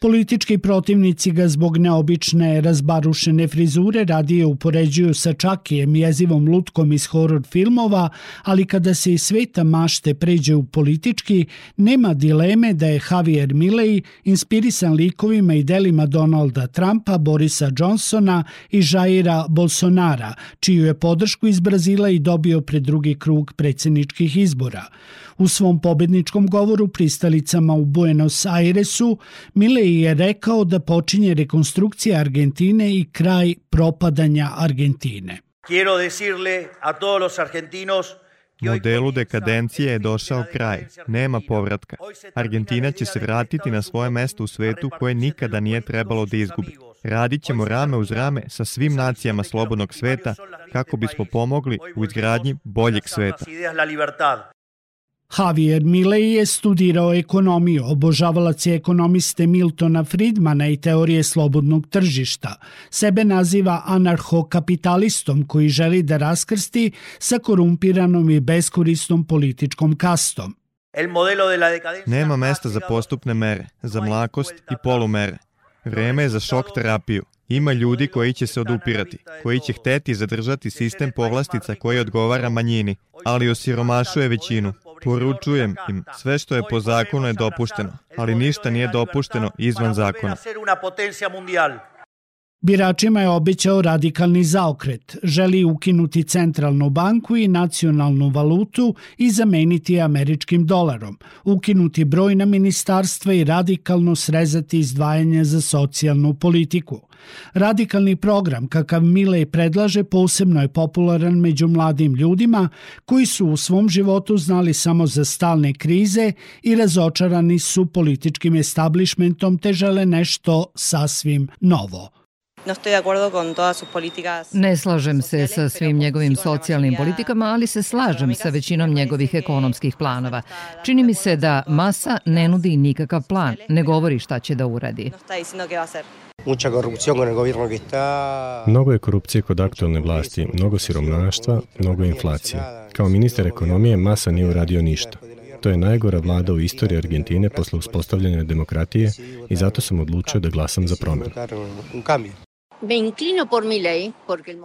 Politički protivnici ga zbog neobične razbarušene frizure radije upoređuju sa Čakijem, jezivom lutkom iz horror filmova, ali kada se iz sveta mašte pređe u politički, nema dileme da je Javier Milei inspirisan likovima i delima Donalda Trumpa, Borisa Johnsona i Jaira Bolsonara, čiju je podršku iz Brazila i dobio pred drugi krug predsjedničkih izbora. U svom pobedničkom govoru pristalicama u Buenos Airesu, Milei je rekao da počinje rekonstrukcija Argentine i kraj propadanja Argentine. Quiero decirle a todos los argentinos Modelu dekadencije je došao kraj. Nema povratka. Argentina će se vratiti na svoje mesto u svetu koje nikada nije trebalo da izgubi. Radit ćemo rame uz rame sa svim nacijama slobodnog sveta kako bismo pomogli u izgradnji boljeg sveta. Javier Milei je studirao ekonomiju, obožavalac je ekonomiste Miltona Friedmana i teorije slobodnog tržišta. Sebe naziva anarhokapitalistom koji želi da raskrsti sa korumpiranom i beskorisnom političkom kastom. Nema mesta za postupne mere, za mlakost i polumere. Vreme je za šok terapiju. Ima ljudi koji će se odupirati, koji će hteti zadržati sistem povlastica koji odgovara manjini, ali osiromašuje većinu. Poručujem im, sve što je po zakonu je dopušteno, ali ništa nije dopušteno izvan zakona. Biračima je obećao radikalni zaokret, želi ukinuti centralnu banku i nacionalnu valutu i zameniti američkim dolarom, ukinuti brojna ministarstva i radikalno srezati izdvajanje za socijalnu politiku. Radikalni program kakav Milej predlaže posebno je popularan među mladim ljudima koji su u svom životu znali samo za stalne krize i razočarani su političkim establishmentom te žele nešto sasvim novo. Ne slažem se sa svim njegovim socijalnim politikama, ali se slažem sa većinom njegovih ekonomskih planova. Čini mi se da masa ne nudi nikakav plan, ne govori šta će da uradi. Mnogo je korupcije kod aktualne vlasti, mnogo siromaštva, mnogo inflacije. Kao ministar ekonomije Masa nije uradio ništa. To je najgora vlada u istoriji Argentine posle uspostavljanja demokratije i zato sam odlučio da glasam za promenu.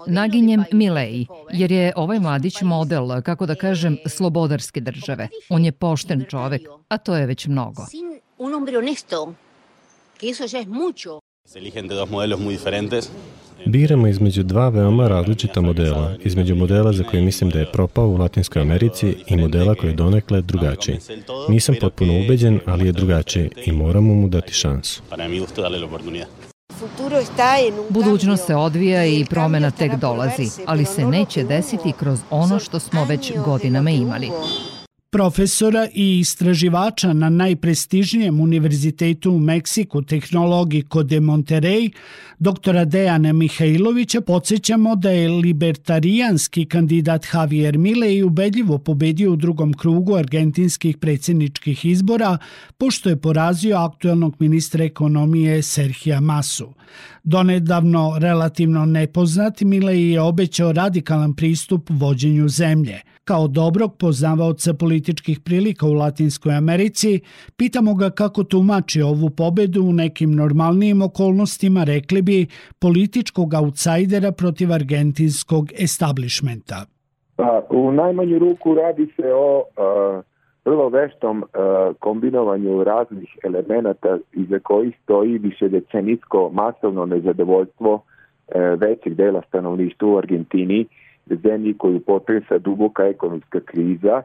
Naginjem Milei, jer je ovaj mladić model, kako da kažem, slobodarske države. On je pošten čovek, a to je već mnogo. Biramo između dva veoma različita modela, između modela za koji mislim da je propao u Latinskoj Americi i modela koji je donekle drugačiji. Nisam potpuno ubeđen, ali je drugačiji i moramo mu dati šansu. Budućnost se odvija i promena tek dolazi, ali se neće desiti kroz ono što smo već godinama imali profesora i istraživača na najprestižnijem univerzitetu u Meksiku tehnologiko de Monterey, doktora Dejana Mihajlovića, podsjećamo da je libertarijanski kandidat Javier Milei ubedljivo pobedio u drugom krugu argentinskih predsjedničkih izbora, pošto je porazio aktuelnog ministra ekonomije Serhija Masu. Donedavno relativno nepoznat, Milei je obećao radikalan pristup vođenju zemlje – Kao dobrog poznavaoca političkih prilika u Latinskoj Americi, pitamo ga kako tumači ovu pobedu u nekim normalnijim okolnostima, rekli bi, političkog autsajdera protiv argentinskog establishmenta. Pa, u najmanju ruku radi se o a, vrlo veštom a, kombinovanju raznih elemenata iza kojih stoji više decenijsko masovno nezadovoljstvo a, većeg dela stanovništva u Argentini zemlji koju potresa duboka ekonomska kriza,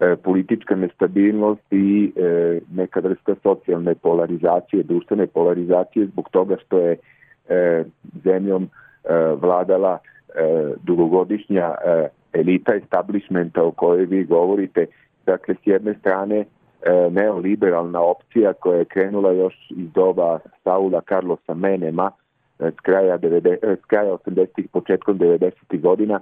e, politička nestabilnost i e, neka vrsta socijalne polarizacije, društvene polarizacije zbog toga što je e, zemljom vladala dugogodišnja elita establishmenta o kojoj vi govorite. Dakle, s jedne strane neoliberalna opcija koja je krenula još iz doba Saula Carlosa Menema, s kraja, 90, s kraja 80-ih, početkom 90-ih godina,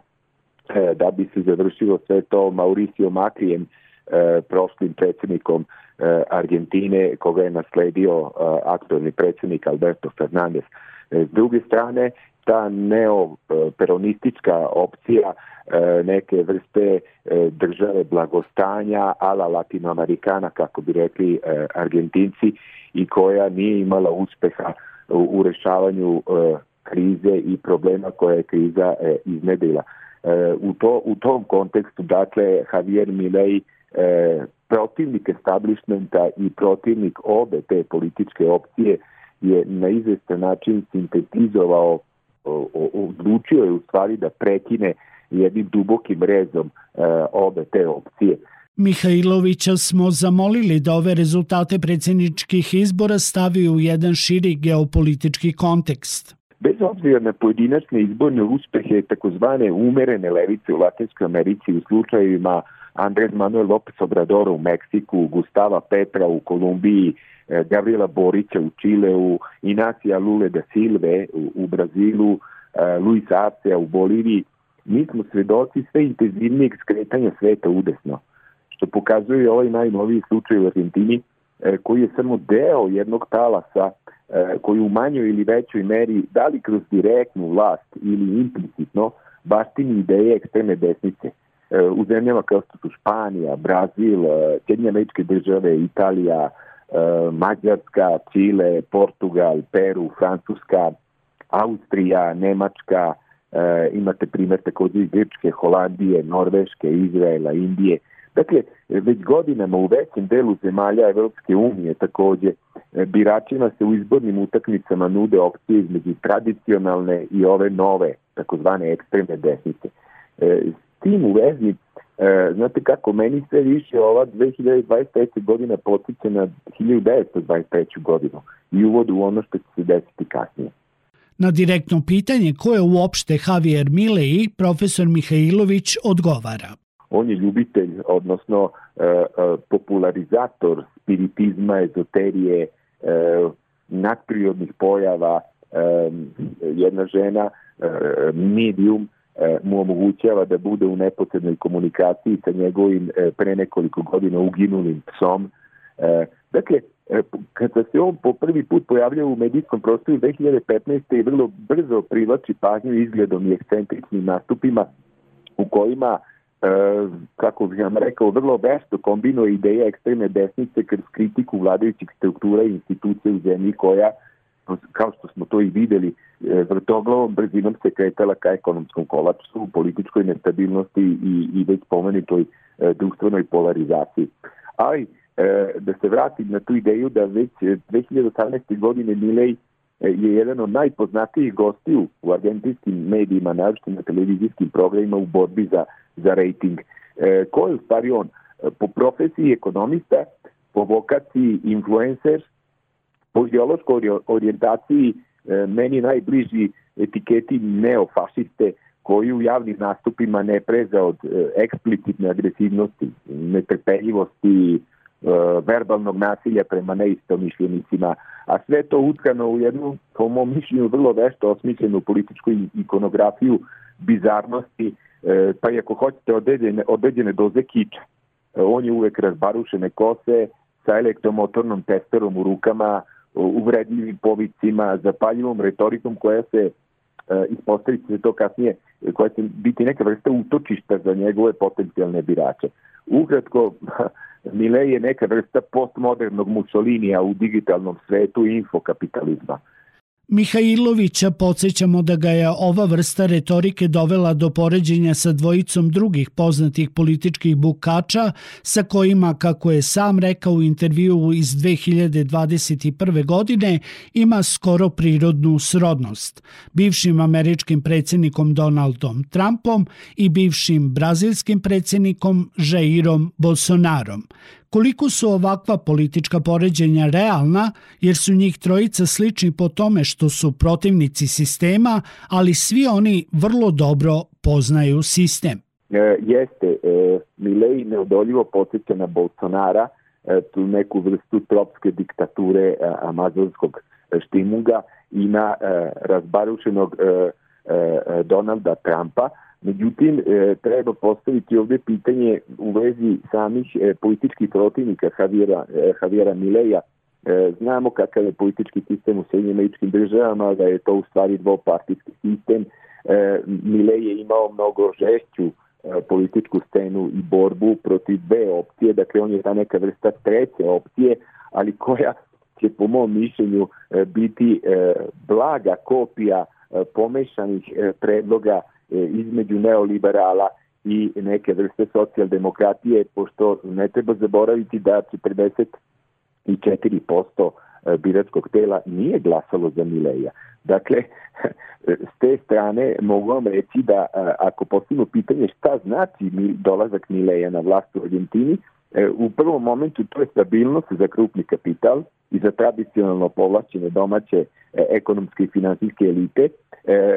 da bi se završilo sve to Mauricio Macrijem, e, prošlim predsjednikom e, Argentine, koga je nasledio aktualni predsjednik Alberto Fernandez. S druge strane, ta neoperonistička opcija neke vrste države blagostanja ala latinoamerikana, kako bi rekli argentinci, i koja nije imala uspeha u rešavanju krize i problema koje je kriza iznedila. U, to, u tom kontekstu, dakle, Javier Milei protivnik establishmenta i protivnik obe te političke opcije je na izvestan način sintetizovao, odlučio je u stvari da prekine jednim dubokim rezom e, obe te opcije. Mihajlovića smo zamolili da ove rezultate predsjedničkih izbora stavi u jedan širi geopolitički kontekst. Bez obzira na pojedinačne izborne uspehe takozvane umerene levice u Latinskoj Americi u slučajevima Andres Manuel Lopez Obrador u Meksiku, Gustava Petra u Kolumbiji, e, Gabriela Borića u Čileu, Inacija Lule da Silve u, u Brazilu, e, Luis Arcea u Boliviji, mi smo svedoci sve intenzivnijeg skretanja sveta udesno, što pokazuje ovaj najnoviji slučaj u Argentini, e, koji je samo deo jednog talasa koji u manjoj ili većoj meri, da li kroz direktnu vlast ili implicitno, baštini ideje ekstremne desnice – E, u zemljama kao što su Španija, Brazil, e, Sjedinje američke države, Italija, e, Mađarska, Čile, Portugal, Peru, Francuska, Austrija, Nemačka, imate primjer takođe iz Grčke, Holandije, Norveške, Izraela, Indije. Dakle, već godinama u većem delu zemalja Evropske unije takođe biračima se u izbornim utakmicama nude opcije između tradicionalne i ove nove, takozvane ekstremne desnice tim u vezi, e, znate kako, meni sve više ova 2025. godina potiče na 1925. godinu i uvod u ono što će se desiti kasnije. Na direktno pitanje ko je uopšte Javier Milei, profesor Mihajlović odgovara. On je ljubitelj, odnosno e, e, popularizator spiritizma, ezoterije, e, nadprirodnih pojava, jedna žena, medium, mu omogućava da bude u neposrednoj komunikaciji sa njegovim pre nekoliko godina uginulim psom. Dakle, kada se on po prvi put pojavljao u medijskom prostoru 2015. i vrlo brzo privlači pažnju izgledom i ekscentričnim nastupima u kojima kako bih vam rekao, vrlo vešto kombinuje ideje ekstremne desnice kroz kritiku vladajućih struktura i institucija u zemlji koja kao što smo to i videli, e, vrtoglavom brzinom se kretala ka ekonomskom kolapsu, političkoj nestabilnosti i, i već pomenutoj e, društvenoj polarizaciji. Ali, e, da se vratim na tu ideju da već 2018. godine Milej je jedan od najpoznatijih gostiju u argentinskim medijima, naročito na televizijskim programima u borbi za, za rating. ko je u stvari on? Po profesiji ekonomista, po vokaciji influencer, po ideološkoj orijentaciji e, meni najbliži etiketi neofašiste koji u javnim nastupima ne preza od e, eksplicitne agresivnosti, netrpeljivosti, e, verbalnog nasilja prema neistomišljenicima, a sve to utkano u jednu, po mom mišljenju, vrlo vešto osmišljenu političku ikonografiju bizarnosti, pa i ako hoćete određene, određene doze kiča. On je uvek razbarušene kose sa elektromotornom testerom u rukama, uvredljivim povicima, zapaljivom retorikom koja se e, ispostaviti se to kasnije, koja će biti neka vrsta utočišta za njegove potencijalne birače. Ukratko, Milej je neka vrsta postmodernog Mussolinija u digitalnom svetu i infokapitalizma. Mihajlovića podsjećamo da ga je ova vrsta retorike dovela do poređenja sa dvojicom drugih poznatih političkih bukača sa kojima, kako je sam rekao u intervju iz 2021. godine, ima skoro prirodnu srodnost. Bivšim američkim predsjednikom Donaldom Trumpom i bivšim brazilskim predsjednikom Jairom Bolsonarom, Koliko su ovakva politička poređenja realna, jer su njih trojica slični po tome što su protivnici sistema, ali svi oni vrlo dobro poznaju sistem. E, jeste, e, Milei neodoljivo podsjeća na Bolsonara, e, tu neku vrstu tropske diktature e, amazonskog štimunga i na e, razbarušenog e, e, Donalda Trumpa, Međutim, e, treba postaviti ovde pitanje u vezi samih e, političkih protivnika Javiera, e, Javiera Mileja. Znamo kakav je politički sistem u Sjedinjim američkim državama, da je to u stvari dvopartijski sistem, Milej je imao mnogo žešću političku scenu i borbu protiv dve opcije, dakle on je ta neka vrsta treće opcije, ali koja će po mom mišljenju biti blaga kopija pomešanih predloga između neoliberala i neke vrste socijaldemokratije, pošto ne treba zaboraviti da 44% e, biračkog tela nije glasalo za Mileja. Dakle, s te strane mogu vam reći da e, ako postavimo pitanje šta znači dolazak Mileja na vlast u Argentini, e, u prvom momentu to je stabilnost za krupni kapital i za tradicionalno povlašćene domaće ekonomske i finansijske elite.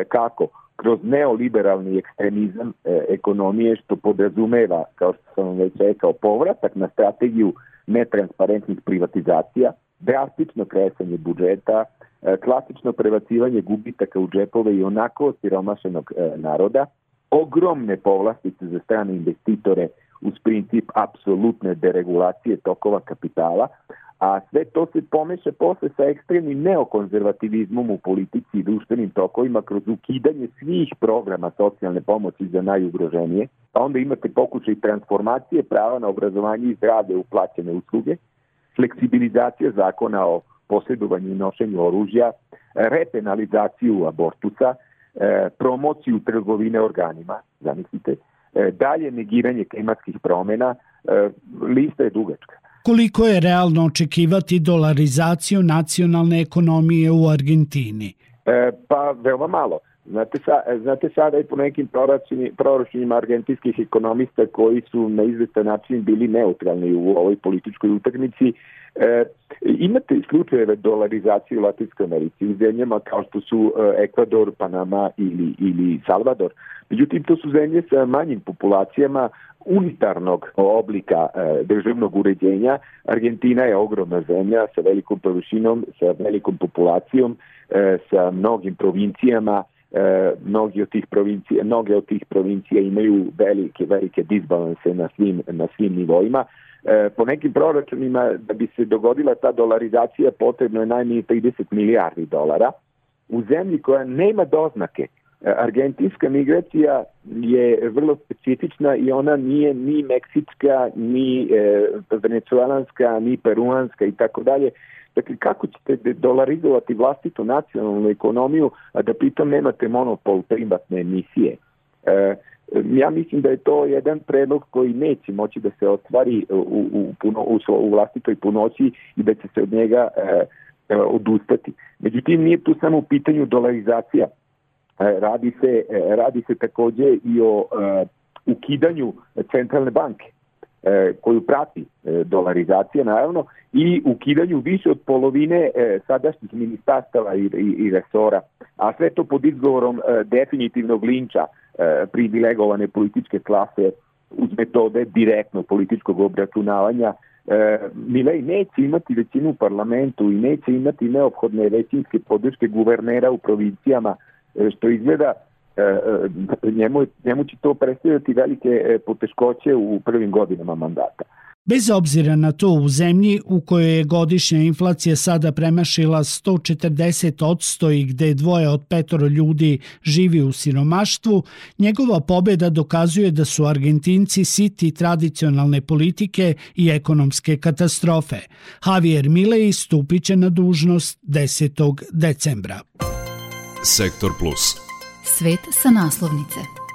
Kako? Kroz neoliberalni ekstremizam e, ekonomije što podrazumeva, kao što sam već rekao, povratak na strategiju netransparentnih privatizacija, drastično kresanje budžeta, e, klasično prebacivanje gubitaka u džepove i onako siromašenog e, naroda, ogromne povlastice za strane investitore uz princip apsolutne deregulacije tokova kapitala, a sve to se pomeša posle sa ekstremnim neokonzervativizmom u politici i društvenim tokovima kroz ukidanje svih programa socijalne pomoći za najugroženije, pa onda imate pokušaj transformacije prava na obrazovanje i zdravlje u plaćene usluge, fleksibilizacija zakona o posjedovanju i nošenju oružja, repenalizaciju abortusa, e, promociju trgovine organima, zamislite, e, dalje negiranje klimatskih promena, e, lista je dugačka. Koliko je realno očekivati dolarizaciju nacionalne ekonomije u Argentini? E, pa veoma malo. Znate, sa, znate sada i po nekim proračunima argentinskih ekonomista koji su na izvestan način bili neutralni u ovoj političkoj utakmici, e, imate slučajeve dolarizacije u Latinskoj Americi u zemljama kao što su e, Ekvador, Panama ili, ili Salvador. Međutim, to su zemlje sa manjim populacijama unitarnog oblika e, državnog uređenja. Argentina je ogromna zemlja sa velikom površinom, sa velikom populacijom, e, sa mnogim provincijama, e, mnogi od tih provincija, mnoge od tih provincija imaju velike, velike disbalanse na svim, na svim nivoima. E, po nekim proračunima da bi se dogodila ta dolarizacija potrebno je najmanje 30 milijardi dolara. U zemlji koja nema doznake Argentinska migracija je vrlo specifična i ona nije ni meksička, ni e, venecuelanska, ni peruanska i tako dalje. Dakle, kako ćete dolarizovati vlastitu nacionalnu ekonomiju, a da pritom nemate monopol privatne emisije? E, ja mislim da je to jedan predlog koji neće moći da se ostvari u, u, puno, u, u vlastitoj punoći i da će se od njega e, e odustati. Međutim, nije tu samo u pitanju dolarizacija E, radi se, e, radi se takođe i o e, ukidanju centralne banke koju prati dolarizacija naravno i ukidanju više od polovine sadašnjih ministarstava i, i, i resora, a sve to pod izgovorom definitivnog linča privilegovane političke klase uz metode direktnog političkog obračunavanja. Milej neće imati većinu u parlamentu i neće imati neophodne većinske podrške guvernera u provincijama E, što izgleda e, e, njemu, njemu će to predstavljati velike poteškoće u prvim godinama mandata. Bez obzira na to u zemlji u kojoj je godišnja inflacija sada premašila 140 odsto i gde dvoje od petoro ljudi živi u siromaštvu, njegova pobeda dokazuje da su Argentinci siti tradicionalne politike i ekonomske katastrofe. Javier Milei stupiće na dužnost 10. decembra. Sektor Plus. Svet sa naslovnice.